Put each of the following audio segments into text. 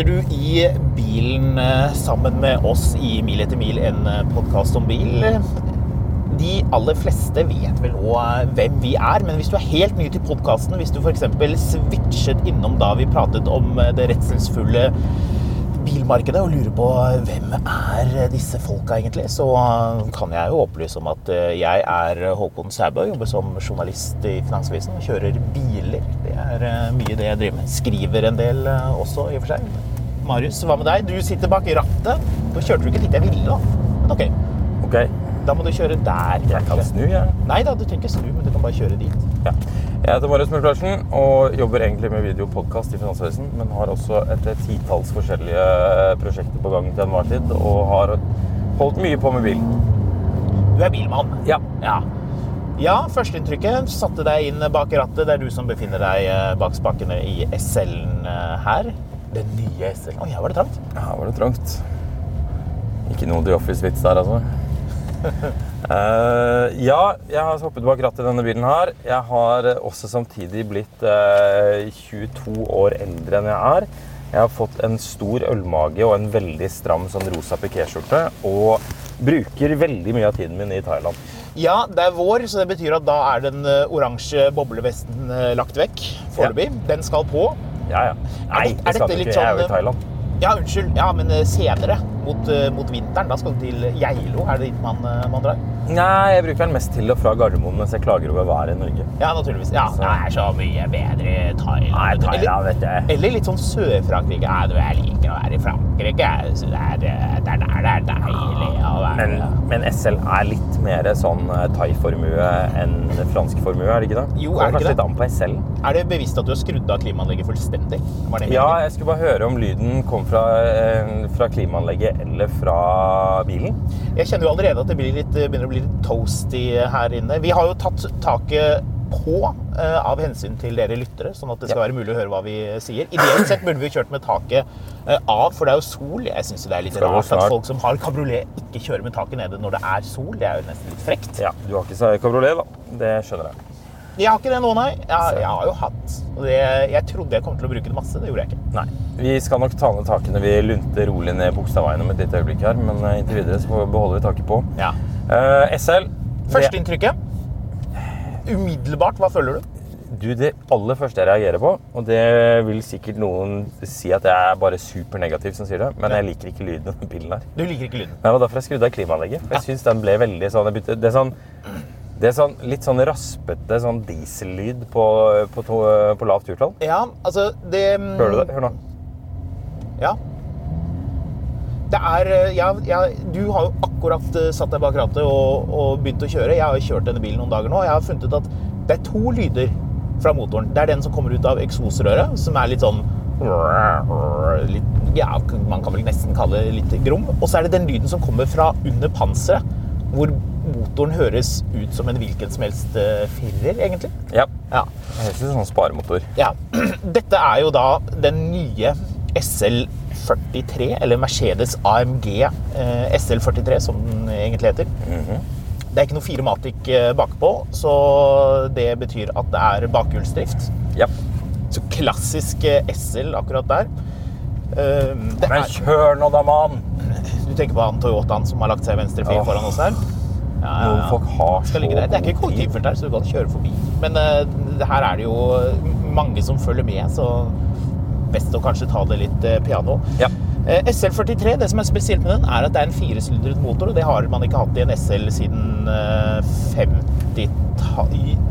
Sitter du i bilen eh, sammen med oss i Mil etter mil, en podkast om bil. De aller fleste vet vel òg hvem vi er, men hvis du er helt ny til podkasten, hvis du f.eks. switchet innom da vi pratet om eh, det redselsfulle bilmarkedet og lurer på hvem er disse folka egentlig, så kan jeg jo opplyse om at eh, jeg er Håkon Sæbø, jobber som journalist i Finansavisen og kjører biler. Er eh, mye det jeg driver med. Skriver en del eh, også, i og for seg. Marius, hva med deg? Du sitter bak rattet. Nå kjørte du ikke dit jeg ville, da. Men ok, Ok, da må du kjøre der. jeg kan snu, jeg. Nei da, du trenger ikke snu, men du kan bare kjøre dit. Ja. Jeg heter Marius Mørklarsen, og jobber egentlig med videopodkast i Finansavisen, men har også et titalls forskjellige prosjekter på gang til enhver tid, og har holdt mye på med bil. Du er bilmann. Ja. Ja. Ja, førsteinntrykket satte deg inn bak rattet. Det er du som befinner deg eh, bak spakene i SL-en eh, her. Den nye SL-en. Oi, her var det trangt. Her var det trangt. Ikke noe The Office-vits der, altså. uh, ja, jeg har hoppet bak rattet i denne bilen her. Jeg har også samtidig blitt uh, 22 år eldre enn jeg er. Jeg har fått en stor ølmage og en veldig stram sånn rosa pikéskjorte. Og bruker veldig mye av tiden min i Thailand. Ja, det er vår, så det betyr at da er den eh, oransje boblevesten eh, lagt vekk foreløpig. Den skal på. Ja, ja. Nei, er det er dette litt ikke. Jeg er jo sånn, i Thailand. Ja, unnskyld. Ja, men eh, senere, mot, eh, mot vinteren, da skal du til Geilo. Er det dit man, eh, man drar? Nei, jeg bruker den mest til og fra Gardermoen mens jeg klager over været i Norge. Ja, naturligvis. Ja, det er så mye bedre i Thailand. Nei, Thailand, Eller- vet du. Eller litt sånn Sør-Frankrike. Ja, du, jeg liker å være i Frankrike. Så det er, det er der det er deilig å være. Men, men SL er litt mer sånn eh, thai-formue enn fransk formue, er det ikke det? Jo, er det ikke det? litt an på SL. Er det bevisst at du har skrudd av klimaanlegget fullstendig? Var det Ja, jeg skulle bare høre om lyden kom fra, eh, fra klimaanlegget eller fra bilen. Jeg kjenner jo allerede at det blir litt, begynner å bli litt toasty her inne. Vi har jo tatt taket på eh, av hensyn til dere lyttere, sånn at det skal være mulig å høre hva vi sier. Ideelt sett burde vi kjørt med taket eh, av, for det er jo sol. Jeg syns det er litt rart at folk som har kabriolet, ikke kjører med taket nede når det er sol. Det er jo nesten litt frekt. Ja, Du har ikke kabriolet, da. Det skjønner jeg. Jeg har ikke det nå, nei. Jeg, jeg har jo hatt. Det, jeg trodde jeg kom til å bruke det masse. Det gjorde jeg ikke. Nei. Vi skal nok ta ned takene. Vi lunter rolig ned Bogstadveien om et lite øyeblikk her, men eh, inntil videre så beholder vi taket på. Ja. Uh, SL det- Førsteinntrykket. Umiddelbart, hva føler du? Du, Det aller første jeg reagerer på, og det vil sikkert noen si at jeg er bare supernegativ som sier det, men jeg liker ikke lyden av den bilen her. Du liker ikke lyden. Det var derfor jeg skrudde av klimaanlegget. for Jeg synes den ble veldig sånn, det er sånn det er sånn, litt sånn raspete sånn diesellyd på, på, to, på lavt turtall. Ja, altså det Hører du det? Hør nå. Ja. Det er eh, ja, ja, Du har jo akkurat eh, satt deg bak rattet og, og begynt å kjøre. Jeg har jo kjørt denne bilen noen dager nå. Jeg har funnet ut at det er to lyder fra motoren. Det er den som kommer ut av eksosrøret, som er litt sånn litt, Ja, man kan vel nesten kalle det litt grom. Og så er det den lyden som kommer fra under panseret, hvor motoren høres ut som en hvilken som helst eh, firer, egentlig. Ja. Ja. Som sånn sparemotor. Ja, dette er jo da den nye SL43, eller Mercedes AMG eh, SL43, som den egentlig heter. Det er ikke noe Firematic eh, bakpå, så det betyr at det er bakhjulsdrift. Ja. Så klassisk eh, SL akkurat der. Det Men kjør nå, da, mann! du tenker på han Toyotaen som har lagt seg i venstrefil oh. foran oss her? Ja, ja, ja. folk har så god der. Det er ikke tid. kollektivfelt her, så du kan kjøre forbi. Men uh, her er det jo mange som følger med, så best å kanskje ta det litt uh, piano. Ja. Uh, SL43, det som er spesielt med den, er at det er en firesylindret motor, og det har man ikke hatt i en SL siden eh, 50 ta-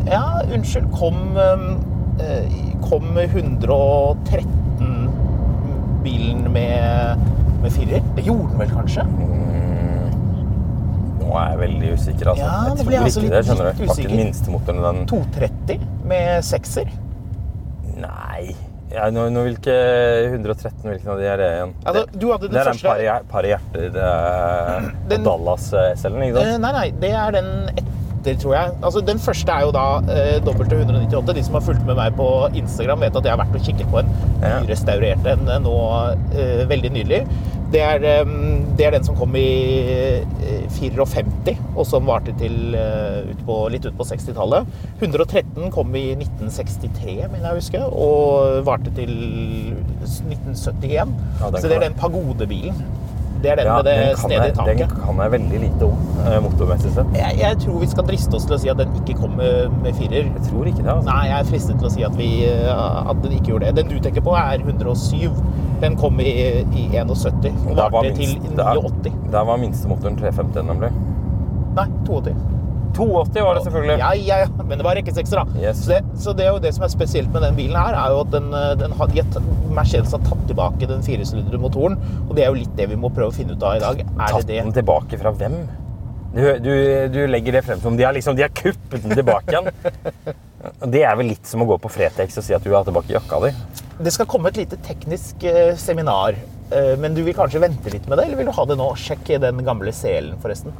Ja, unnskyld, kom, eh, kom 113-bilen med, med firer? Det gjorde den vel kanskje? Er jeg veldig usikker. Altså. Ja, det jeg blir jeg altså litt- det, skjønner du. Var ikke den minste motoren den 230 med sekser. Nei. Ja, nå, nå hvilke 113 Hvilken av de er det igjen? Altså, den det er første- den par, hjerter Den- Dallas-cellen, ikke Eh, sant? Nei, nei, det er den etter, tror jeg. Altså, den første er jo da eh, W198. De som har fulgt med meg på Instagram, vet at jeg har vært og kikket på en Ja. nyrestaurert en nå eh, veldig nylig. Det er, det er den som kom i eh, 54, og som varte til eh, ut på, litt ut på 60-tallet. 113 kom i 1963, mener jeg å huske, og varte til 1971. Ja, Så det er den pagodebilen. Det er den med det snedige taket. den kan jeg veldig lite om, eh, motormessig sett. Jeg, jeg tror vi skal driste oss til å si at den ikke kom med, med firer. Jeg tror ikke det. altså. Nei, jeg er fristet til å si at, vi, eh, at den ikke gjorde det. Den du tenker på, er 107. Den kom i, i 71 og var varte til minst- der- 89. Der var minstemotoren 350, nemlig. Nei, 82. 280 var det selvfølgelig. Ja, ja, ja, men det var rekkesekser, da. Yes. Så, det, så det er jo det som er spesielt med den bilen her, er jo at den, eh, den har, de har Mercedes har tatt tilbake den firesylindrede motoren, og det er jo litt det vi må prøve å finne ut av i dag. Er Tatt det det? den tilbake fra hvem? Du, du, du legger det frem som de har, liksom, de har kuppet den tilbake igjen. Det er vel litt som å gå på Fretex og si at du har tilbake jakka di. Det skal komme et lite teknisk eh, seminar, eh, men du vil kanskje vente litt med det, eller vil du ha det nå? Sjekk den gamle selen, forresten.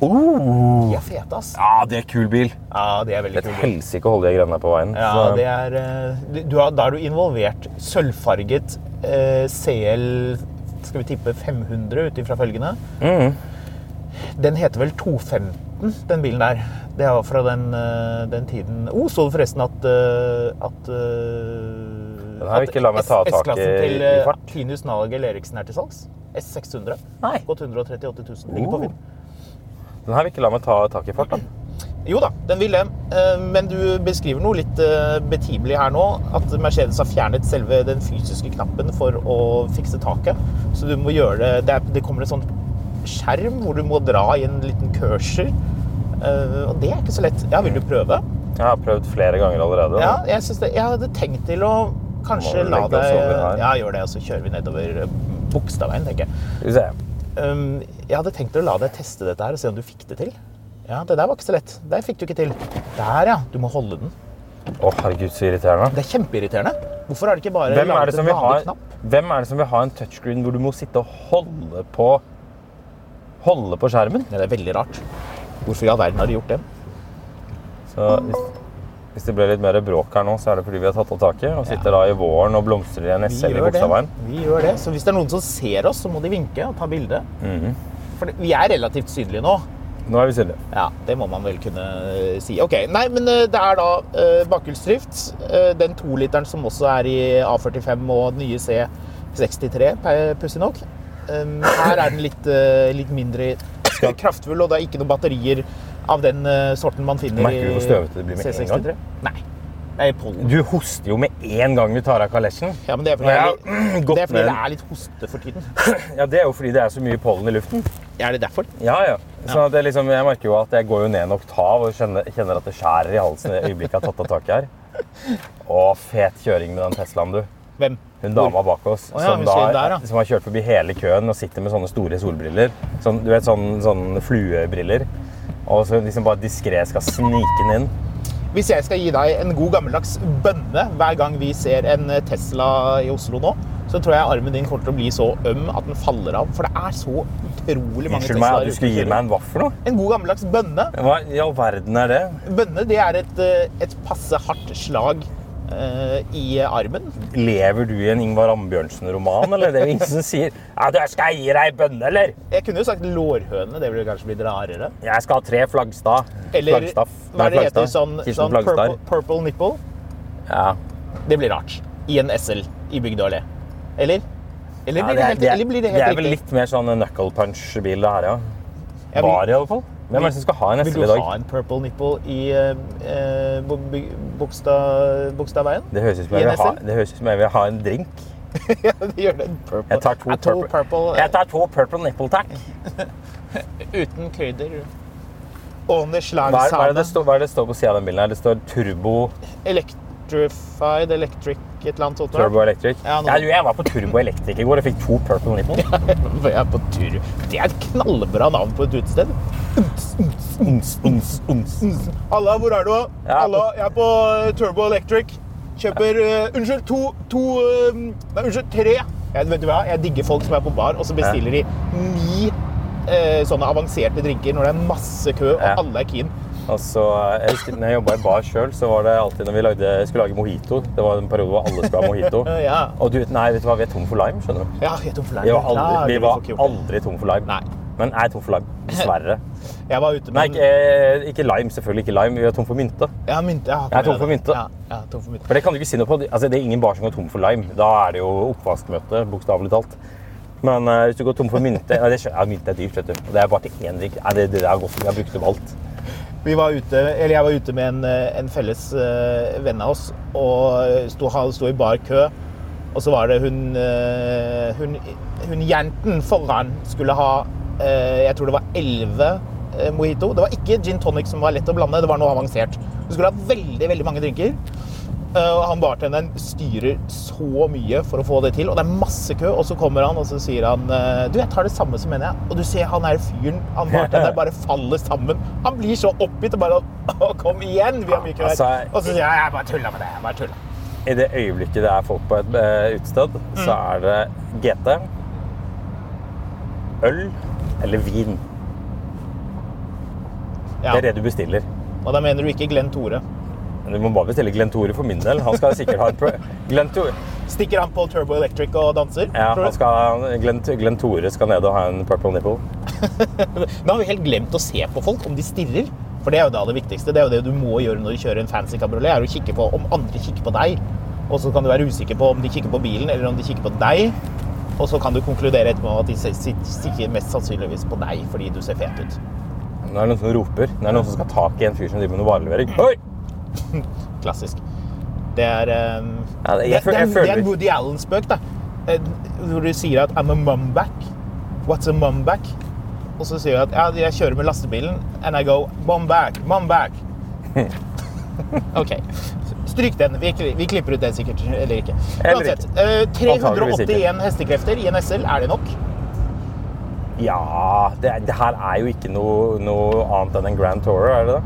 De er fete, ass. Ja, det er kul bil. Ja, det er veldig Et kult. helsike å holde de greiene på veien. Ja, Så- det er, eh, du- da er du involvert sølvfarget eh, CL skal vi tippe 500 ut ifra følgende? Mm. Den heter vel 215, den bilen der. Det er fra den, eh, den tiden oh, Så du forresten at, eh, at Den har vi ikke la meg ta tak i S-klassen til i fart. Tinus Nagel Eriksen er til salgs? S600. Nei. Gått 138 000. Ligger på Oh. Finn. Den her vil ikke la meg ta tak i fart. da. Jo da, den vil det. Eh, Men du beskriver noe litt eh, betimelig her nå. At Mercedes har fjernet selve den fysiske knappen for å fikse taket. Så du må gjøre det Det, er, kommer en sånn skjerm hvor du må dra i en liten cursor. Eh, Og det er ikke så lett. Ja, vil du prøve? Jeg har prøvd flere ganger allerede. Ja, jeg, det, jeg hadde tenkt til å kanskje la deg? Ja, gjør det, og så kjører vi nedover Bogstadveien, tenker jeg. Jeg hadde tenkt å la deg teste dette her og se om du fikk det til. Ja, det der var ikke så lett. Der fikk du ikke til. Der, ja. Du må holde den. Å, herregud, så irriterende. Det er kjempeirriterende. Hvorfor har de ikke bare Hvem laget en vanlig har, knapp? hvem er det som vil ha en touchscreen hvor du må sitte og holde på Holde på skjermen? Ja, det er veldig rart. Hvorfor i all verden har de gjort det? Så hvis, hvis det ble litt mer bråk her nå, så er det fordi vi har tatt av taket og sitter da i våren og blomstrer i en SL i. Bogstadveien. Vi gjør det. Så hvis det er noen som ser oss, så må de vinke og ta bilde. Mhm. For vi er relativt synlige nå. Nå er vi synlige. Ja, det må man vel kunne eh, si. Ok, nei, men eh, det er da uh, bakhjulsdrift. Uh, den toliteren som også er i A45 og nye C63, pussig nok. Um, her er den litt, uh, litt mindre kraftfull, og det er ikke noen batterier av den eh, sorten man finner Merker du hvor støvete det blir med en C63. Nei. Du hoster jo med en gang du tar av kalesjen. Ja, men det er fordi, jeg, jeg, mm, det, er fordi det er litt hoste for tiden. Ja, det er jo fordi det er så mye pollen i luften. Er det derfor? Ja, ja. Så det er liksom, jeg merker jo at jeg går jo ned en oktav og kjenner, kjenner at det skjærer i halsen i øyeblikket jeg har tatt av taket her. Å, fet kjøring med den Teslaen, du. Hvem? Hun dama bak oss oh, ja, som, da, der, ja. som har kjørt forbi hele køen og sitter med sånne store solbriller. Sånn, du vet, sånn, sånn fluebriller. Og så liksom bare diskré skal snike den inn. Hvis jeg skal gi deg en god gammeldags bønne hver gang vi ser en Tesla i Oslo nå, så tror jeg armen din kommer til å bli så øm at den faller av. For det er så utrolig mange Unnskyld meg Teslaer at du skulle gi meg en vaffel? En god gammeldags bønne. Hva i all verden er det? Bønne det er et, eh, et passe hardt slag i armen. Lever du i en Ingvar Ambjørnsen-roman, eller? Det er ingen som sier ja, du, 'Skal jeg gi deg ei bønne', eller? Jeg kunne jo sagt lårhøne. Det ville kanskje blitt rarere. 'Jeg skal ha tre flaggstad'. Eller Flaggstaff. hva er det heter? Sånn, sånn purple, purple nipple. Ja. Det blir rart. I en SL i Bygdø allé. Eller? Eller Ja, blir det, helt, eller blir det helt det er vel riktig? litt mer sånn knuckle punch-bil, det her, ja. Var i alle fall. Hvem er det som skal ha en Vil dag? Vil du ha en purple nipple i eh, eh, Bo- Bogstadveien? Det høres ut som I jeg vil ha, det høres ut som jeg vil ha en drink. ja, det gjør det. Purple. Jeg tar to, to purple. purple, Jeg tar to purple nipple, takk. uten krydder. Ohne Hva er, hva, er det hva det står på siden av den bilen her? Det står turbo, Electrified electric et eller annet sånt. turbo electric. Ja, Ja, du, jeg var på turbo electric i går og fikk to purple nipple. Jeg. Det er et knallbra navn på et utested. Halla, hvor er du? Halla, jeg er på eh, Turbo Electric. Kjøper uh, Unnskyld, to, to uh, Nei, unnskyld, tre. Jeg, vet du hva? jeg digger folk som er på bar, og så bestiller de ni uh, sånne avanserte drinker når det er masse kø, og alle er keen. Altså, jeg husker, når jeg jobba i bar sjøl, så var det alltid når vi lagde, skulle lage mojito. Det var en periode hvor alle skulle ha mojito. Ja. Og du, nei, vet du hva, vi er tom for lime, skjønner du. Ja, vi er tom for Vi lime. var aldri, vi vi var aldri tom for lime. Nei. Men jeg er tom for lime. Dessverre. Jeg var ute Nei, ikke, ikke lime. Selvfølgelig ikke lime. Vi er tom for mynte. Ja, mynte. Ja, Jeg er tom for mynte. Ja, ja, tom for mynte. For det kan du ikke si noe på. Altså, det er ingen bar som går tom for lime. Da er det jo oppvaskmøte, bokstavelig talt. Men uh, hvis du går tom for mynte Nei, det jeg, mynte er dyrt, vet du. Og det er bare til én drikk. Det, det er godt. Vi har brukt opp alt. Vi var ute, eller jeg var ute med en, eh, en felles uh, venn av oss, og sto, sto i bar kø. Og så var det hun, hun, hun jenten foran skulle ha Jeg tror det var elleve eh, mojito. Det var ikke gin tonic som var lett å blande, det var noe avansert. Du skulle ha veldig veldig mange drinker. Eh, Og han bartenderen styrer så mye for å få det til, og det er masse kø. Og så kommer han og så sier han eh, Du, jeg tar det samme som henne, jeg. Og du ser han her fyren, han bartenderen, bare faller sammen. Han blir så oppgitt og bare Å, kom igjen! Vi har mye kø her. Altså, Og så sier han jeg bare tulla med det. jeg bare tulla. I det øyeblikket det er folk på et eh, utested, så er det GT, øl eller vin. Ja. Det er det du bestiller. Og da mener du ikke Glenn Tore. Du må bare bestille Glenn Tore for min del. Han skal sikkert ha pro Glenn Tore, Stikker han på Turbo Electric og danser? ja, han skal, Glenn, Glenn Tore skal ned og ha en purple nipple. Nå har vi helt glemt å se på folk, om de stirrer. For det er jo da det viktigste. Det er jo det du må gjøre når du kjører en fancy kabriolet, er å kikke på om andre kikker på deg. Og så kan du være usikker på om de kikker på bilen, eller om de kikker på deg. Og så kan du konkludere etterpå at de stikker mest sannsynligvis på deg fordi du ser fet ut. Nå er det noen som roper. Det er noen som skal ha tak i en fyr som driver med noe varelevering. Oi! Klassisk. Det er eh, Ja, det- jeg det, det, det er en Woody Allen-spøk, da. Eh, Hvor du sier at 'I'm a mumback'. What's a mumback? Og så sier du at ja, jeg kjører med lastebilen, and I go mumback, mumback. OK. Stryk den. Vi, vi klipper ut det sikkert. Eller ikke. Uansett. ikke. eh, 381 hestekrefter i en SL, er det nok? Ja det, det her er jo ikke noe, noe annet enn en Grand Tourer, er det det?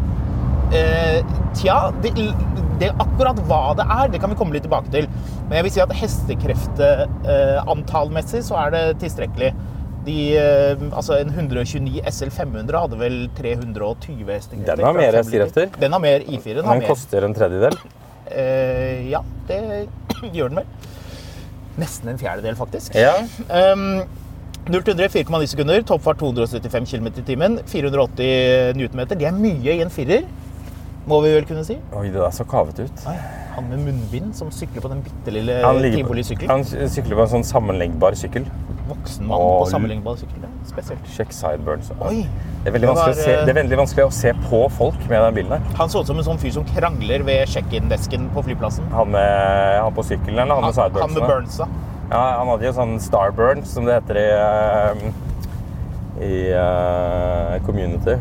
Eh, tja, det, det akkurat hva det er, det kan vi komme litt tilbake til. Men jeg vil si at hestekraftantallmessig så er det tilstrekkelig. De, eh, altså en 129 SL 500 hadde vel 320 hestekrefter. Den har mer hestekrefter. Den har mer I4. Den Den koster en tredjedel. Eh, ja, det gjør den vel. Nesten en fjerdedel, faktisk. Ja. Um, 0 til 100 4,9 sekunder. Toppfart 275 km i timen. 480 newtonmeter. Det er mye i en firer, må vi vel kunne si. Oi, det der så kavet ut. Han med munnbind som sykler på den bitte lille tivolisykkelen. han sykler på en sånn sammenleggbar sykkel. Voksen mann på sammenlignbar sykkel. Det er Spesielt. Sjekk sideburns. Oi. Det er, var, se, eh, det er veldig vanskelig å se på folk med den bilen her. Han så ut som en sånn fyr som krangler ved check-in-desken på flyplassen. Han, med, han på sykkelen eller han med sideburnsene? han med med burnsa. Ja, han hadde jo sånn starburns, som det heter i, eh, i uh, community.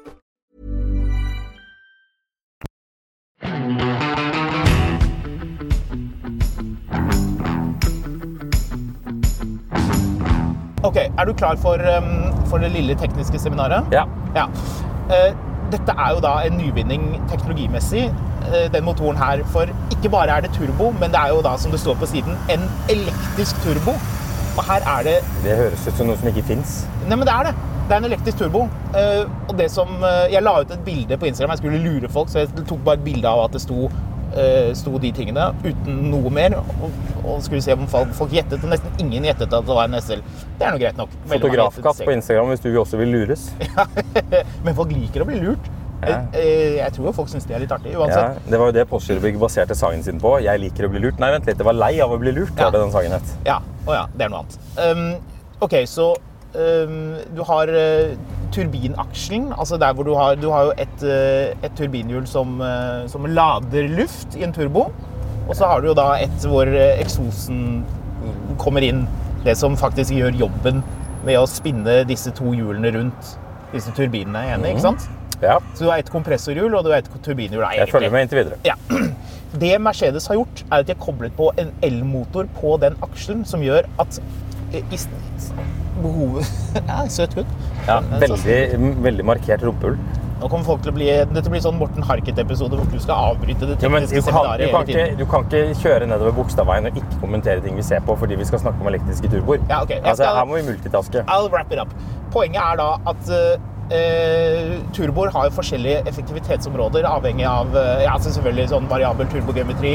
Ok, Er du klar for, um, for det lille tekniske seminaret? Ja. Ja. Uh, dette er jo da en nyvinning teknologimessig, uh, den motoren her. For ikke bare er det turbo, men det er jo da, som det står på siden, en elektrisk turbo. Og her er det Det høres ut som noe som ikke fins. Nei, men det er det. Det er en elektrisk turbo. Uh, og det som Jeg la ut et bilde på Instagram. Jeg skulle lure folk, så jeg tok bare et bilde av at det sto, sto de tingene uten noe mer. Og, og skulle se om folk, folk gjettet. Og nesten ingen gjettet at det var en SL. Det er nå greit nok. Fotografkatt på. Instagram hvis du også vil lures. Men folk liker å bli lurt. Ja. Eh, Jeg tror jo folk syns det er litt artig Ja, uansett. det var jo det Postgirobygg baserte sangen sin på. Jeg liker å bli lurt. Nei, vent litt, det var lei av å bli lurt, Ja. var det den sangen het. Ja. Å ja, det er noe annet. Um, ok, så du har uh, turbinaksjen. Altså der hvor du har Du har jo et, uh, et turbinhjul som, uh, som lader luft i en turbo. Og så har du jo da et hvor eksosen kommer inn. Det som faktisk gjør jobben med å spinne disse to hjulene rundt disse turbinene. Enig, ikke sant? Ja, Så du har et kompressorhjul og du har et turbinhjul. jeg følger med inntil videre. Ja. Det Mercedes har gjort, er at de har koblet på en elmotor på den akselen, som gjør at eh, behovet Ja, søt hund. Ja, veldig, veldig markert rumpehull. Nå kommer folk til å bli Dette blir sånn Morten Harket-episode hvor du skal avbryte det Ja, tekniske du, kan, seminaret du, hele kan ikke, du kan ikke kjøre nedover Bogstadveien og ikke kommentere ting vi ser på fordi vi skal snakke om elektriske turboer. Ja, okay. altså, her må vi multitaske. I'll wrap it up. Poenget er da at eh, turboer har jo forskjellige effektivitetsområder, avhengig av eh, ja, altså selvfølgelig sånn variabel turbogeometri,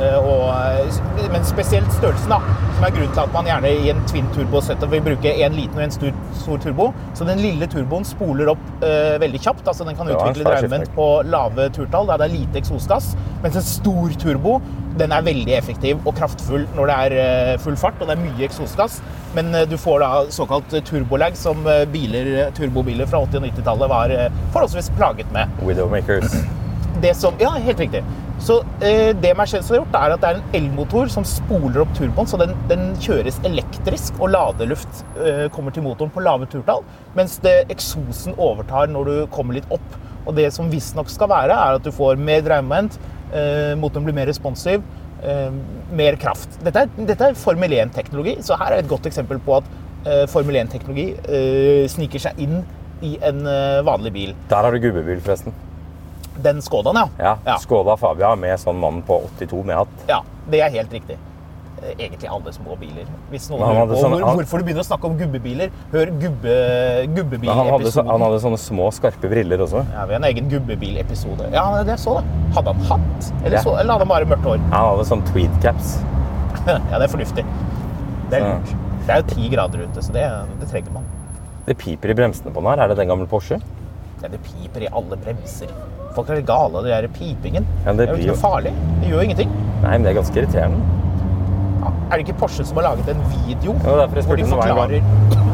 eh, og, eh, men spesielt størrelsen, da, som er grunnen til at man gjerne i en twin turbo setup vil bruke en liten og en stor, stor turbo. Så den lille turboen spoler opp eh, veldig kjapt. altså Den kan utvikle drømmen på lave turtall, der det er lite eksosgass. Mens en stor turbo den er veldig effektiv og kraftfull når det er eh, full fart og det er mye eksosgass. Men eh, du får da såkalt turbolag, som eh, biler, turbobiler fra 80- og 90-tallet var eh, forholdsvis plaget med. Widowmakers. Det som, ja, helt riktig. Så eh, det Mercedes har gjort, er at det er en elmotor som spoler opp turboen, så den, den kjøres elektrisk, og ladeluft eh, kommer til motoren på lave turtall, mens det, eksosen overtar når du kommer litt opp. Og det som visstnok skal være, er at du får mer dragmoment, eh, motoren blir mer responsiv, eh, mer kraft. Dette er, dette er Formel 1-teknologi, så her er et godt eksempel på at eh, Formel 1-teknologi eh, sniker seg inn i en eh, vanlig bil. Der har du gubbebil, forresten. Den Skodaen, ja. Ja, Skoda Fabia med sånn mann på 82 med hatt. Ja, det er helt riktig. Eh, Egentlig alle små biler. Hvis noen lurer på sånne, han- hvorfor du begynner å snakke om gubbebiler, hør gubbe, han, gubbebilepisoden. han hadde sånne små, skarpe briller også. Ja, vi har en egen gubbebilepisode. Ja, det så det. Hadde han hatt? Eller, Ja. så, eller hadde han bare mørkt hår? Han hadde sånn tweed-caps. Ja, det er fornuftig. Det er lurt. Det er jo ti grader ute, så det, det trenger man. Det piper i bremsene på den her. Er det den gamle Porsche? Ja, det piper i alle bremser. Folk er gale av den pipingen. Ja, det det er jo ikke noe farlig. Det gjør jo ingenting. Nei, men det er ganske irriterende. Er det ikke Porsche som har laget en video jeg hvor de forklarer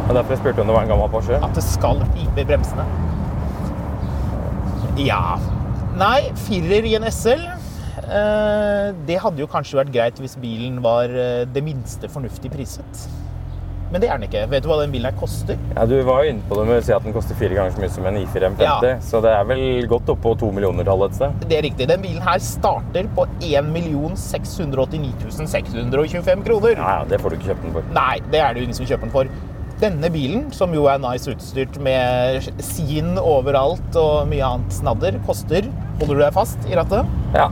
var derfor jeg spurte om det var en gammel Porsche. at det skal pipe i bremsene? Ja. Nei, firer i en SL. eh, Det hadde jo kanskje vært greit hvis bilen var eh, det minste fornuftig priset. Men det er den ikke. Vet du hva den bilen her koster? Ja, Du var jo inne på det med å si at den koster fire ganger så mye som en I4 M50. Ja. Så det er vel godt opp på to millioner-tallet et sted. Det er riktig. Den bilen her starter på 1 689 625 kroner. Ja, ja, Det får du ikke kjøpt den for. Nei, det er det jo ingen som kjøper den for. Denne bilen, som jo er nice utstyrt med sin overalt og mye annet snadder, koster Holder du deg fast i rattet? Ja.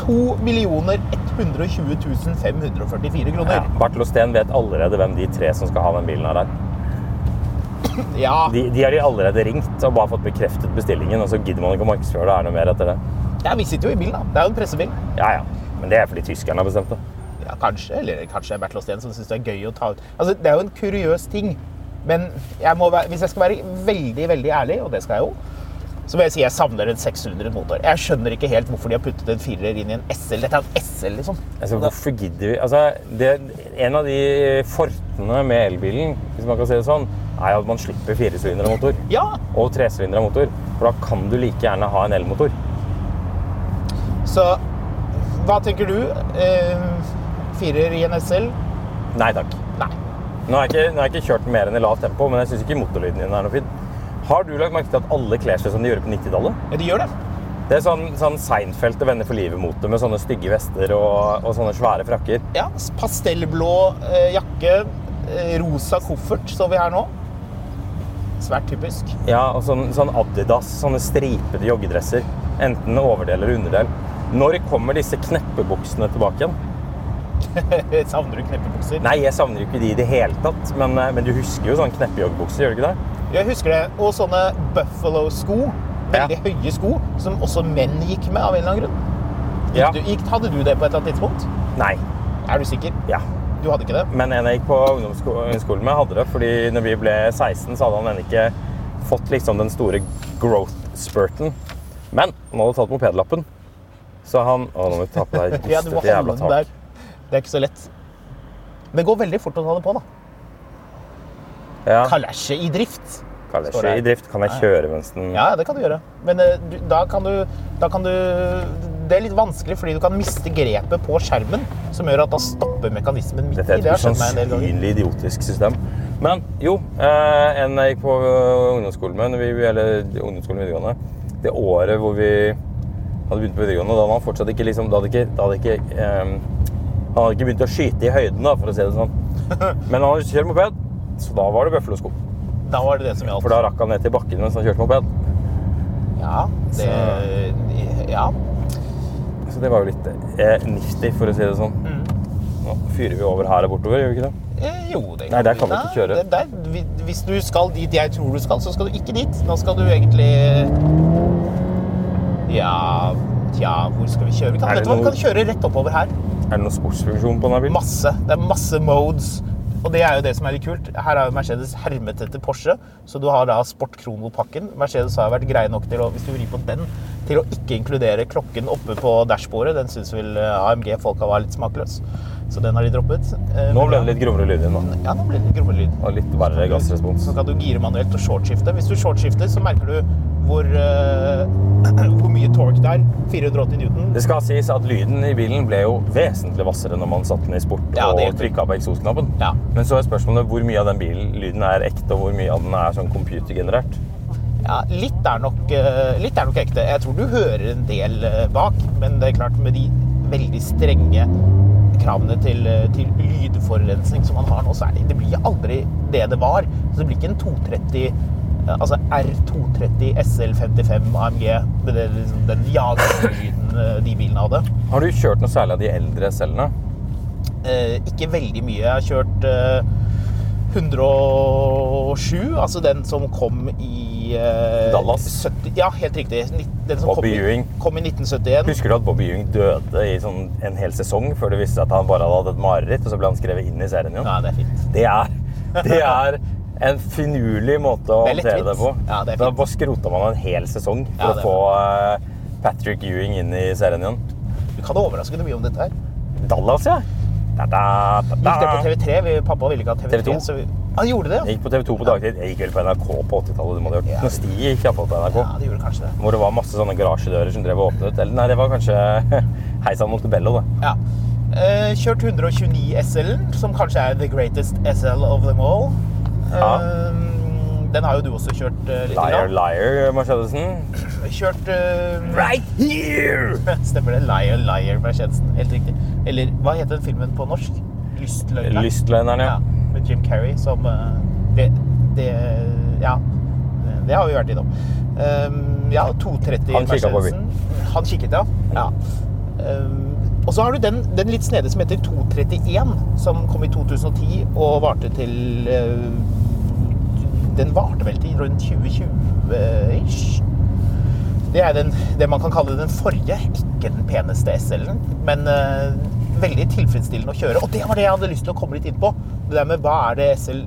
2 120 544 ja. kroner. Bartel og Steen vet allerede hvem de tre som skal ha den bilen er er. Ja, De, de har de allerede ringt og bare fått bekreftet bestillingen, og så gidder man ikke å markedsføre det er noe mer etter det. ja, vi sitter jo i bilen, da. Det er jo en pressebil. Ja, ja. Men det er fordi tyskerne har bestemt det. Ja, kanskje. Eller kanskje Bertil Osten som syns det er gøy å ta ut Altså, Det er jo en kuriøs ting. Men jeg være, hvis jeg skal være veldig veldig ærlig, og det skal jeg jo, så må jeg si jeg savner en 600 motor. Jeg skjønner ikke helt hvorfor de har puttet en firer inn i en SL. Dette er en SL, liksom. Altså, hvorfor gidder vi altså, det, En av de fortene med elbilen hvis man kan si det sånn, er at man slipper firesylindere motor Ja, og tresylindere motor. For da kan du like gjerne ha en elmotor. så hva tenker du? Eh, firer i en SL? Nei takk. Nei. Nå har jeg ikke, nå har jeg ikke kjørt mer enn i lavt tempo, men jeg syns ikke motorlyden din er noe fin. Har du lagt merke til at alle kler seg som de gjorde på 90-tallet? Ja, de gjør det. Det er sånn, sånn Seinfeld og Venner for livet-mote med sånne stygge vester og, og sånne svære frakker. Ja, Pastellblå eh, jakke, eh, rosa koffert står vi her nå. Svært typisk. Ja, og sånn, sånn Adidas, sånne stripete joggedresser. Enten overdel eller underdel. Når kommer disse kneppebuksene tilbake igjen? Savner du kneppebukser? Nei, jeg savner jo ikke de i det hele tatt, men, eh, men du husker jo sånne kneppejoggebukser, gjør du ikke det? Jeg husker det. Og sånne Buffalo-sko. Veldig høye sko, som også menn gikk med av en eller annen grunn. Ja. Du, gikk, hadde du det på et eller annet tidspunkt? Nei. Er du sikker? Ja. Du hadde ikke det? Men en jeg gikk på ungdomsskolen med, hadde det. fordi når vi ble 16, så hadde han ennå ikke fått liksom den store growth-spurten. Men han hadde tatt mopedlappen. Så han Å, nå må vi ta på deg Ja, du må holde jævla den tak. der. Det er ikke så lett. Men det går veldig fort å ta det på, da. Ja. Kalesje i drift. Kalesje i drift. Kan jeg kjøre mens den Ja, det kan du gjøre. Men eh, du, da, kan du, da kan du Det er litt vanskelig, fordi du kan miste grepet på skjermen, som gjør at da stopper mekanismen midt Dette i. er et usannsynlig idiotisk system. Men jo, eh, en jeg gikk på eh, ungdomsskolen med, vi, eller ungdomsskolen videregående, det året hvor vi hadde begynt på videregående, da hadde han fortsatt ikke liksom, da hadde ikke, da hadde ikke eh, Han hadde ikke begynt å skyte i høyden, da, for å si det sånn. Men han hadde kjørt moped, så da var det bøffelosko. Da var det det som gjaldt. For da rakk han ned til bakken mens han kjørte moped. Ja, det Ja. Så det var jo litt eh, nifty, for å si det sånn. Mm. Nå fyrer vi over her og bortover, gjør vi ikke det? Eh, Jo, det kan Nei, der kan vi ikke kjøre. Der, Der, hvis du skal dit jeg tror du skal, så skal du ikke dit. Nå skal du egentlig Ja Tja, hvor skal vi kjøre? Vi kan, vet du hva, vi kan kjøre rett oppover her. Er det noen sportsfunksjon på denne bilen? Masse. Det er masse modes. Og det er jo det som er litt kult. Her er jo Mercedes hermet etter Porsche, så du har da Sport Krono-pakken. Mercedes har vært greie nok til å, hvis du vrir på den, til å ikke inkludere klokken oppe på dashbordet. Den syns vel AMG-folka var litt smakløs, så den har de droppet. Eh, Nå ble det litt grovere lyd igjen, da. Ja, nå ble det litt grovere lyd. Og litt verre gassrespons. Så kan du gire manuelt og shortskifte. Hvis du shortskifter, så merker du hvor, uh, hvor mye torque det er. 480 newton. Det skal sies at lyden i bilen ble jo vesentlig hvassere når man satte den i sport Ja, og trykka på eksosknappen. Ja. Men så er spørsmålet hvor mye av den bilen lyden er ekte, og hvor mye av den er sånn computergenerert. Ja, litt er, nok, eh, litt er nok ekte. Jeg tror du hører en del bak, men det er klart med de veldig strenge kravene til, eh, til lydforurensning som man har nå, så er det, det blir aldri det det var. Så det blir ikke en 230 eh, Altså R230 SL55 AMG med det, liksom, den jagende lyden eh, de bilene hadde. Har du kjørt noe særlig av de eldre SL-ene? Eh, ikke veldig mye. Jeg har kjørt eh, 107, altså den som kom i eh, Dallas? 70, ja, helt riktig. Den som Bobby kom, I, kom i 1971. Husker du at Bobby Ewing døde i sånn en hel sesong før det viste seg at han bare hadde hatt et mareritt, og så ble han skrevet inn i serien igjen? Ja, det er fint. Det er, det er en finurlig måte å Det er håndtere det på. Ja, det er da fint. bare skrota man en hel sesong for Ja, å få eh, Patrick Ewing inn i serien igjen. Du kan overraske deg mye om dette her. Dallas, ja. Da, Gikk det på. TV3? Vi, pappa ville ikke ha TV3. TV2. Så vi, han gjorde det, Jeg gikk på TV 2 på dagtid. Jeg gikk vel på NRK på 80-tallet. du må ha hørt. Ja. Når sti gikk iallfall på NRK. ja. det gjorde kanskje det. Hvor det var masse sånne garasjedører som drev og åpnet. Eller nei, det var kanskje Heisan Montebello, det. Ja. Eh, kjørt 129 SL-en, som kanskje er the greatest SL of them all. Ja. Eh, den har jo du også kjørt uh, litt. Liar, grann. liar, Mercedesen. Kjørt uh, Right here! Stemmer det. Liar, liar, Mercedesen. Helt riktig. Eller hva heter den filmen på norsk? Lystløgneren. Lystløgneren, ja. Med Jim Carrey som, uh, Det, det Ja. Det har vi vært innom. Um, ja, 230 Han kikka på Mercedesen. Han kikket, ja. ja. Um, og så har du den, den litt snede som heter 231, som kom i 2010 og varte til uh, Den varte vel til rundt 2020-ish. Det er den, det man kan kalle den forrige, ikke den peneste SL-en, men uh, veldig tilfredsstillende å kjøre. Og det var det jeg hadde lyst til å komme litt inn på. Det der med hva er det SL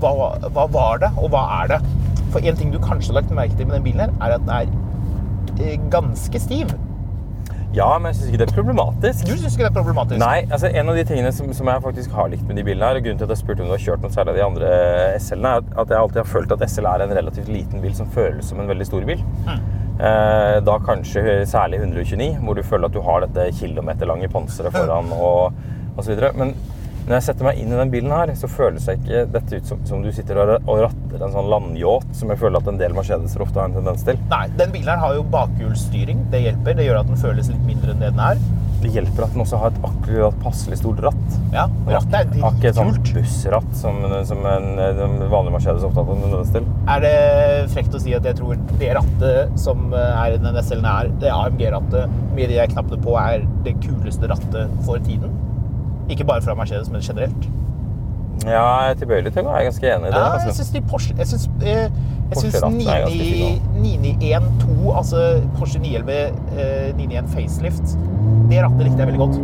Hva, hva var det, og hva er det? For en ting du kanskje har lagt merke til med den bilen her, er at den er uh, ganske stiv. Ja, men jeg syns ikke det er problematisk. Du syns ikke det er problematisk? Nei, altså En av de tingene som, som jeg faktisk har likt med de bilene, her, og grunnen til at jeg spurte om du har kjørt noe særlig av de andre SL-ene, er at jeg alltid har følt at SL er en relativt liten bil som føles som en veldig stor bil. Eh, da kanskje særlig 129, hvor du føler at du har dette kilometerlange panseret foran og, osv. Men når jeg setter meg inn i den bilen her, så føles jeg ikke dette ut som, som du sitter og, ratter en sånn landyacht, som jeg føler at en del Mercedeser ofte har en tendens til. Nei, den bilen her har jo bakhjulsstyring. Det hjelper. Det gjør at den føles litt mindre enn det den er. Det hjelper at den også har et akkurat passelig stort ratt. Ja, rattet er dritkult. ikke et sånt bussratt som, som en, en vanlig Mercedes ofte har en tendens til. Er det frekt å si at jeg tror det rattet som er i den SL-en her, det AMG-rattet med de knappene på, er det kuleste rattet for tiden? Ikke bare fra Mercedes, men generelt. Ja, jeg er tilbøyelig til å være ganske enig i det. Ja, jeg altså. syns de Porsche Jeg syns, eh, jeg syns Porsche-rattet er ganske 991 2, altså Porsche 911 eh, 991 facelift, det rattet likte jeg veldig godt.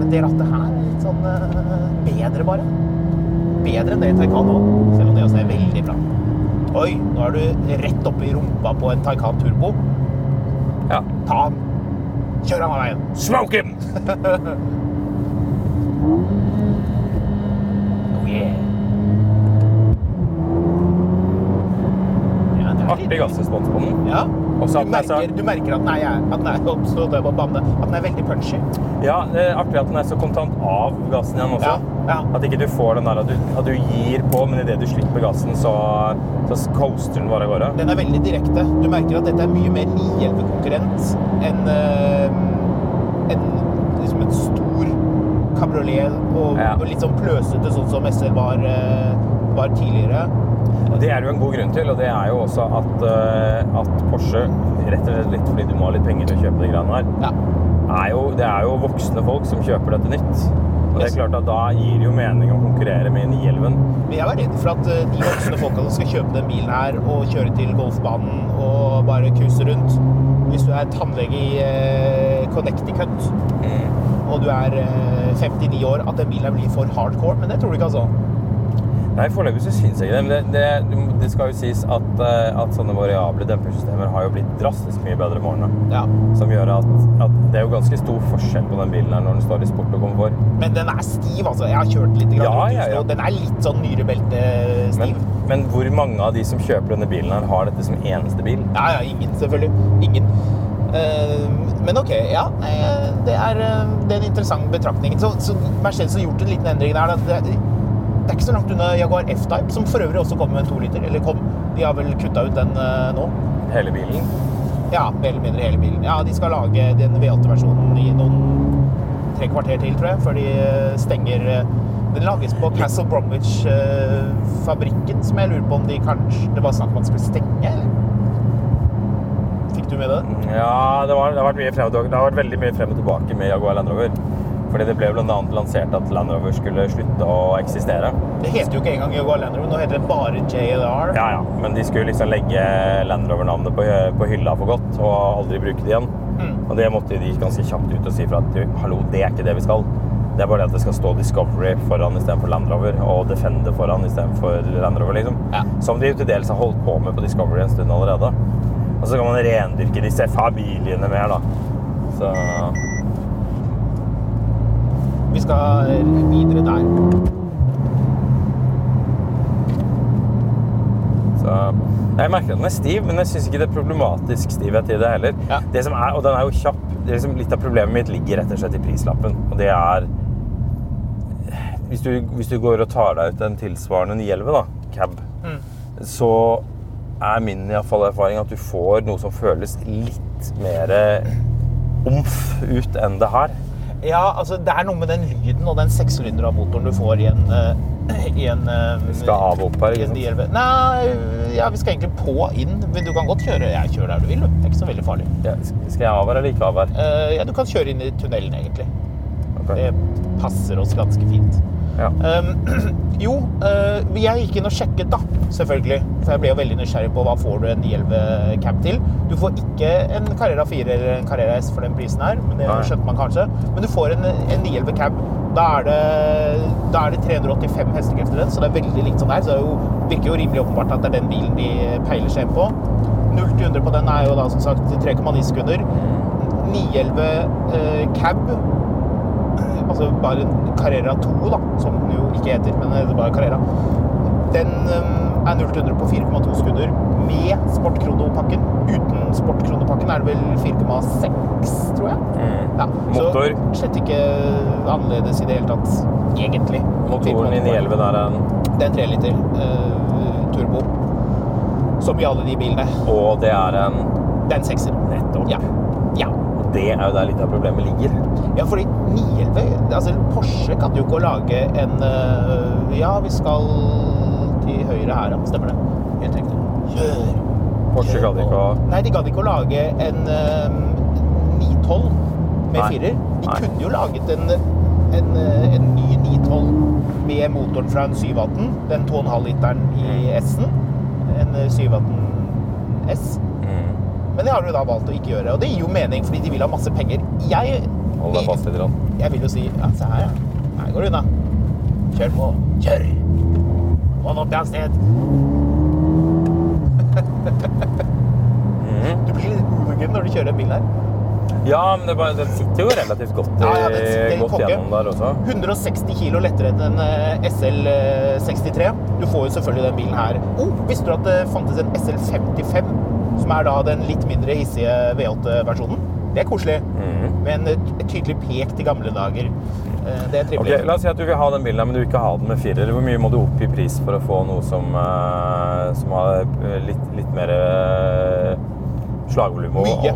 Men det rattet her er litt sånn eh, bedre, bare. Bedre enn det Taycan nå, selv om det også er veldig bra. Oi, nå er du rett oppe i rumpa på en Taycan Turbo. Ja. Ta han. Kjør han av veien. Smoke him! Oh yeah. Ja, det er Artig gassrespons på den. Ja. Du den er så- merker, du merker at den er, at den er oppstått der på banen, at den er veldig punchy. Ja, det er artig at den er så kontant av gassen igjen også. Ja, ja. At ikke du får den der at du, at du gir på, men idet du slipper gassen, så, så coaster den bare av gårde. Den er veldig direkte. Du merker at dette er mye mer 911-konkurrent enn øh, en, liksom en stor kabriolet og, Ja. og litt sånn pløsete, sånn som SL var, øh, var tidligere. Det er jo en god grunn til, og det er jo også at, eh, at Porsche, rett og slett litt fordi du må ha litt penger til å kjøpe de greiene her, Ja. er jo, det er jo voksne folk som kjøper dette nytt. Og det er klart at da gir det jo mening å konkurrere med 911. Men jeg var redd for at øh, de voksne folka som skal kjøpe den bilen her og kjøre til golfbanen og bare cruise rundt Hvis du er tannlege i Connecticut og du er øh, 59 år, at den bilen blir for hardcore. Men det tror du ikke, altså. Nei, foreløpig så syns jeg ikke det. Men det, det, det skal jo sies at, eh, at sånne variable dempersystemer har jo blitt drastisk mye bedre med årene. Ja. Som gjør at, at det er jo ganske stor forskjell på den bilen her når den står i sport og komfort. Men den er stiv, altså. Jeg har kjørt litt Ja, rundt ja, og Den er litt sånn nyrebelte-stiv. Men, men hvor mange av de som kjøper denne bilen her, har dette som eneste bil? Ja, ja, ingen, selvfølgelig. Ingen. Eh, men ok, ja. nei, Det er, eh, det er en interessant betraktning. Så, så Mercedes har gjort en liten endring der. Det, det er ikke så langt unna Jaguar F-Type, som for øvrig også kommer med en to liter. Eller kom. De har vel kutta ut den eh, nå. Hele bilen? Ja, mer eller mindre hele bilen. Ja, de skal lage den V8-versjonen i noen tre kvarter til, tror jeg, før de eh, stenger Den lages på Castle Bromwich-fabrikken, som jeg lurer på om de kanskje Det var snakk om at de skulle stenge, eller? Du med det? Ja, det, var, det, har vært mye frem og det har vært veldig mye frem og tilbake med Jaguar Land Rover. Fordi det ble annet lansert at Land Rover skulle slutte å eksistere. Det heter jo ikke engang Jaguar Land Rover, nå heter det bare JLR. Ja, ja, men de skulle liksom legge Land Rover-navnet på, på hylla for godt og aldri bruke det igjen. Og det måtte de ganske kjapt ut og si fra at hallo, det er ikke det vi skal. Det er bare det at det skal stå Discovery foran istedenfor Land Rover, og Defender foran istedenfor Land Rover, liksom. Ja. Som de til dels har holdt på med på Discovery en stund allerede. Og så kan man rendyrke disse familiene mer, da. Så Vi skal videre der. Så Jeg merker at den er stiv, men jeg syns ikke det er problematisk stivhet i det heller. Ja. Det som er, og den er jo kjapp. Det er liksom, litt av problemet mitt ligger rett og slett i prislappen. Og det er Hvis du, hvis du går og tar deg ut en tilsvarende 911, da, cab, Mm. så er min i fall erfaring at du får noe som føles litt mer omf ut enn det her. Ja, altså det er noe med den lyden og den sekssylindera motoren du får i en, eh, i en eh, Vi skal av opp her, ikke sant? Nei, ja, vi skal egentlig på inn, men du kan godt kjøre. Jeg kjører der du vil. Det er ikke så veldig farlig. Ja, skal jeg av her eller ikke av her? Eh, ja, du kan kjøre inn i tunnelen, egentlig. Okay. Det passer oss ganske fint. Ja. Um, jo, uh, jeg gikk inn og sjekket, da, selvfølgelig. For jeg ble jo veldig nysgjerrig på hva får du en 911 cab til. Du får ikke en Carrera 4 eller en Carrera S for den prisen her, men det Nei. skjønte man kanskje. Men du får en, en 911 cab. Da er, det, da er det 385 hestekrefter i den, så det er veldig likt sånn her. Så det er jo, virker jo rimelig åpenbart at det er den bilen de peiler seg inn på. 0 til 100 på den er jo da som sagt 3,9 sekunder. 911 eh, cab altså bare en Carrera 2, da, som den jo ikke heter, men det er bare Carrera. Den um, er 0 til 100 på 4,2 skudder med sportkronopakken. Uten sportkronopakken er det vel 4,6, tror jeg. Ja, Motor. Så slett ikke annerledes i det hele tatt, egentlig. Motoren i 911 der er en Det er en 3 liter uh, turbo. Som i alle de bilene. Og det er en Det er en sekser. Nettopp. Ja. ja. Det er jo der litt av problemet ligger. Ja, fordi 911 altså Porsche kan jo ikke å lage en øh, Ja, vi skal til høyre her, ja. Stemmer det? Helt riktig. Kjør! Porsche gadd ikke å Nei, de gadd ikke å lage en øh, 912 med Nei. firer. De Nei. kunne jo laget en, en, øh, en ny 912 med motoren fra en 718, den 2,5 literen i Mm. S-en. En øh, 718 S. Mm. Men det har jo da valgt å ikke gjøre, og det gir jo mening fordi de vil ha masse penger. Jeg Hold deg fast litt. grann. jeg vil jo si ja, se her, ja. Her går det unna. Kjør på. Kjør! Hold opp i hastighet. Du blir litt hooligan når du kjører en bil her. Ja, men det bare, den sitter jo relativt godt, Ja, ja, godt gjennom der også. 160 kilo lettere enn en eh, SL63. Du får jo selvfølgelig den bilen her. Oh, visste du at det fantes en SL55, som er da den litt mindre hissige V8-versjonen? Det er koselig. Med en eh, tydelig pek til gamle dager. Eh, Det er trivelig. trivelig. La oss si at du vil ha den bilen, men du vil ikke ha den med firer. Hvor mye må du opp i pris for å få noe som, eh, som har eh, litt, litt mer slagvolum? Mye.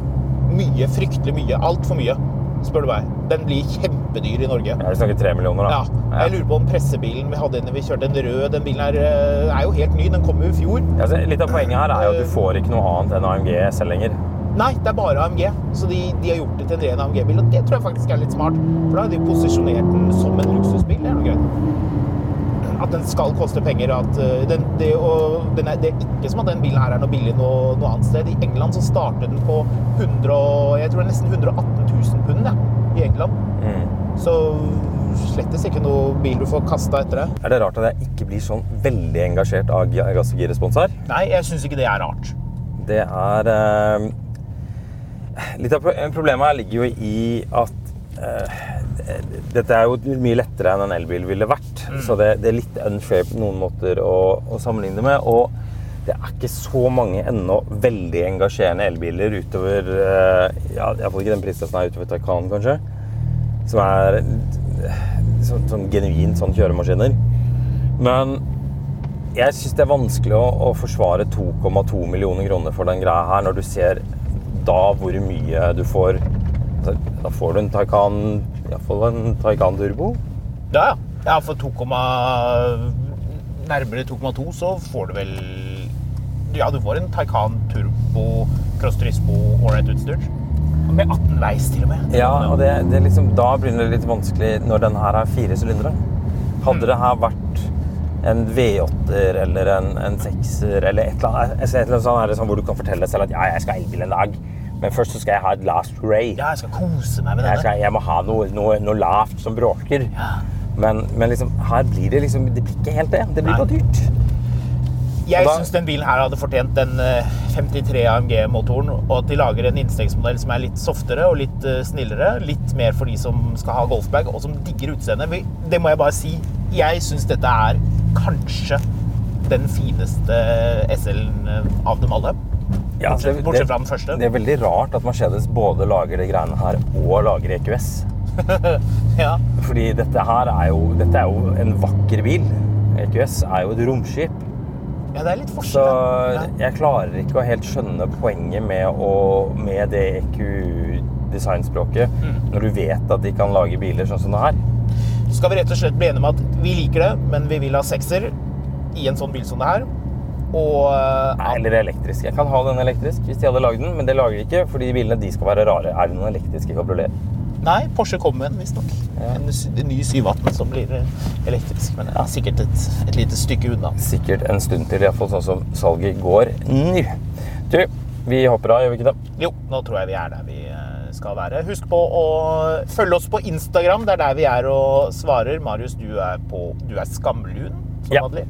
Mye. Fryktelig mye. Altfor mye, spør du meg. Den blir kjempedyr i Norge. Ja, vi snakker tre millioner, da. Ja, jeg lurer på om pressebilen vi hadde inne, vi kjørte en rød, den bilen her eh, er jo helt ny, den kom jo i fjor. Ja, altså, litt av poenget her er jo at du får ikke noe annet enn AMG selv lenger. Nei, det er bare AMG, så de, de har gjort det til en ren AMG-bil, og det tror jeg faktisk er litt smart, for da har de posisjonert den som en luksusbil, det er noe greit. At den skal koste penger, at eh, den, det, og, den er, det er ikke som at den bilen her er noe billig noe, noe annet sted. I England så startet den på 100, jeg tror det er nesten 118 000 pund, ja, i England. Så slettes ikke noe bil du får kasta etter det. Er det rart at jeg ikke blir sånn veldig engasjert av gass- og girrespons her? Nei, jeg syns ikke det er rart. Det er eh, Litt av problemet her ligger jo i at dette er jo mye lettere enn en elbil ville vært. Så det, det er litt unfair på noen måter å, å sammenligne med. Og det er ikke så mange ennå veldig engasjerende elbiler utover eh, ja, Iallfall ikke den prisklassen her utover Taycan, kanskje. Som er eh, sånn, sånn genuint sånn kjøremaskiner. Men jeg syns det er vanskelig å, å forsvare 2,2 millioner kroner for den greia her, når du ser da hvor mye du får. Altså, Da får du en Taycan, iallfall en Taycan Turbo. Ja, ja. Ja, for 2, nærmere 2,2 så får du vel Ja, du får en Taycan Turbo Cross Turismo ålreit-utstyr. Med 18 veis, til og med. Ja, og det, det liksom, Da begynner det litt vanskelig når den her er fire sylindere. Hadde det her vært en V8-er eller en, en 6-er eller et eller annet, et eller annet sånt er sånn hvor du kan fortelle selv at ja, jeg skal ha elbil en dag, men først så skal jeg ha et last ray. Ja, jeg skal kose meg med Jeg, denne. skal, jeg må ha noe, noe, noe lavt som bråker. Men, men liksom, her blir det liksom Det blir ikke helt det. Det blir Nei. for dyrt. Jeg syns den bilen her hadde fortjent den eh, 53 AMG-motoren, og at de lager en innstegsmodell som er litt softere og litt eh, snillere. Litt mer for de som skal ha golfbag, og som digger utseendet. Det må jeg bare si. Jeg syns dette er kanskje den fineste SL-en eh, av dem alle. Ja, Bortsett- det- bortsett fra den første. Det er veldig rart at Mercedes både lager de greiene her og lager EQS. Ja. Fordi dette her er jo, dette er jo en vakker bil. EQS er jo et romskip. ja, det er litt Så forskjell. Ja. jeg klarer ikke å helt skjønne poenget med, å, med det EQ-designspråket Mm. når du vet at de kan lage biler sånn som det her. Så skal vi rett og slett bli enige om at vi liker det, men vi vil ha sekser i en sånn bil som det her. Og eh, Nei, eller elektrisk. Jeg kan ha den elektrisk hvis de hadde lagd den, men det lager de ikke, fordi bilene de skal være rare. Er det noen elektriske kabrioleter? Nei, Porsche kommer med en, visstnok. En, en ny 718 som blir eh, elektrisk. Men ja, sikkert et, et lite stykke unna. Sikkert en stund til, iallfall sånn som salget går nå. Du, vi hopper av, gjør vi ikke det? Jo, nå tror jeg vi er der vi eh, skal være. Husk på å følge oss på Instagram. Det er der vi er og svarer. Marius, du er, på, du er skamlun, som Ja. vanlig.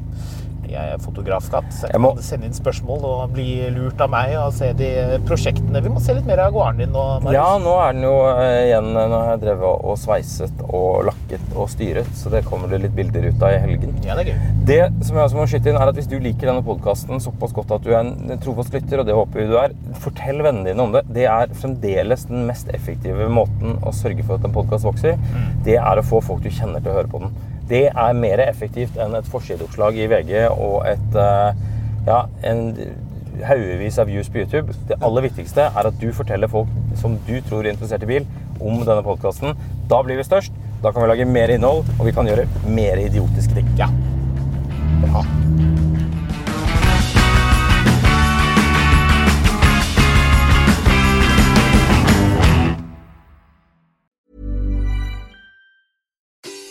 Jeg er fotografkatt, så jeg, Jeg må- kan sende inn spørsmål og bli lurt av meg og se de prosjektene. Vi må se litt mer av gården din nå, Marius. Ja, nå er den jo eh, igjen Nå har jeg drevet og sveiset og lakket og styret, så det kommer det litt bilder ut av i helgen. Ja, det er gøy. Det som jeg også må skyte inn er at Hvis du liker denne podkasten såpass godt at du er en trofast lytter, og det håper vi du er, fortell vennene dine om det. Det er fremdeles den mest effektive måten å sørge for at en podkast vokser. Det er å få folk du kjenner til å høre på den. Det er mer effektivt enn et forsideoppslag i VG og et eh, ja, en haugevis av views på YouTube. Det aller viktigste er at du forteller folk som du tror er interessert i bil, om denne podkasten. Da blir vi størst. Da kan vi lage mer innhold, og vi kan gjøre mer idiotiske ting. Ja. Bra.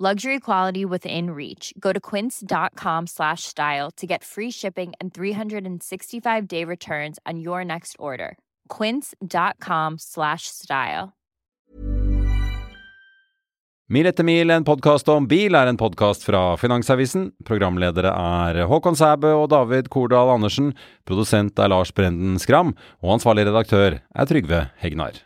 Luxury quality within reach. Go to quince.com slash style to get free shipping and 365 day returns on your next order. Quince.com slash style. Mil etter mil, en podkast om bil, er en podkast fra Finansavisen. Programledere er Håkon Sæbø og David Kordal Andersen. Produsent er Lars Brenden Skram. Og ansvarlig redaktør er Trygve Hegnar.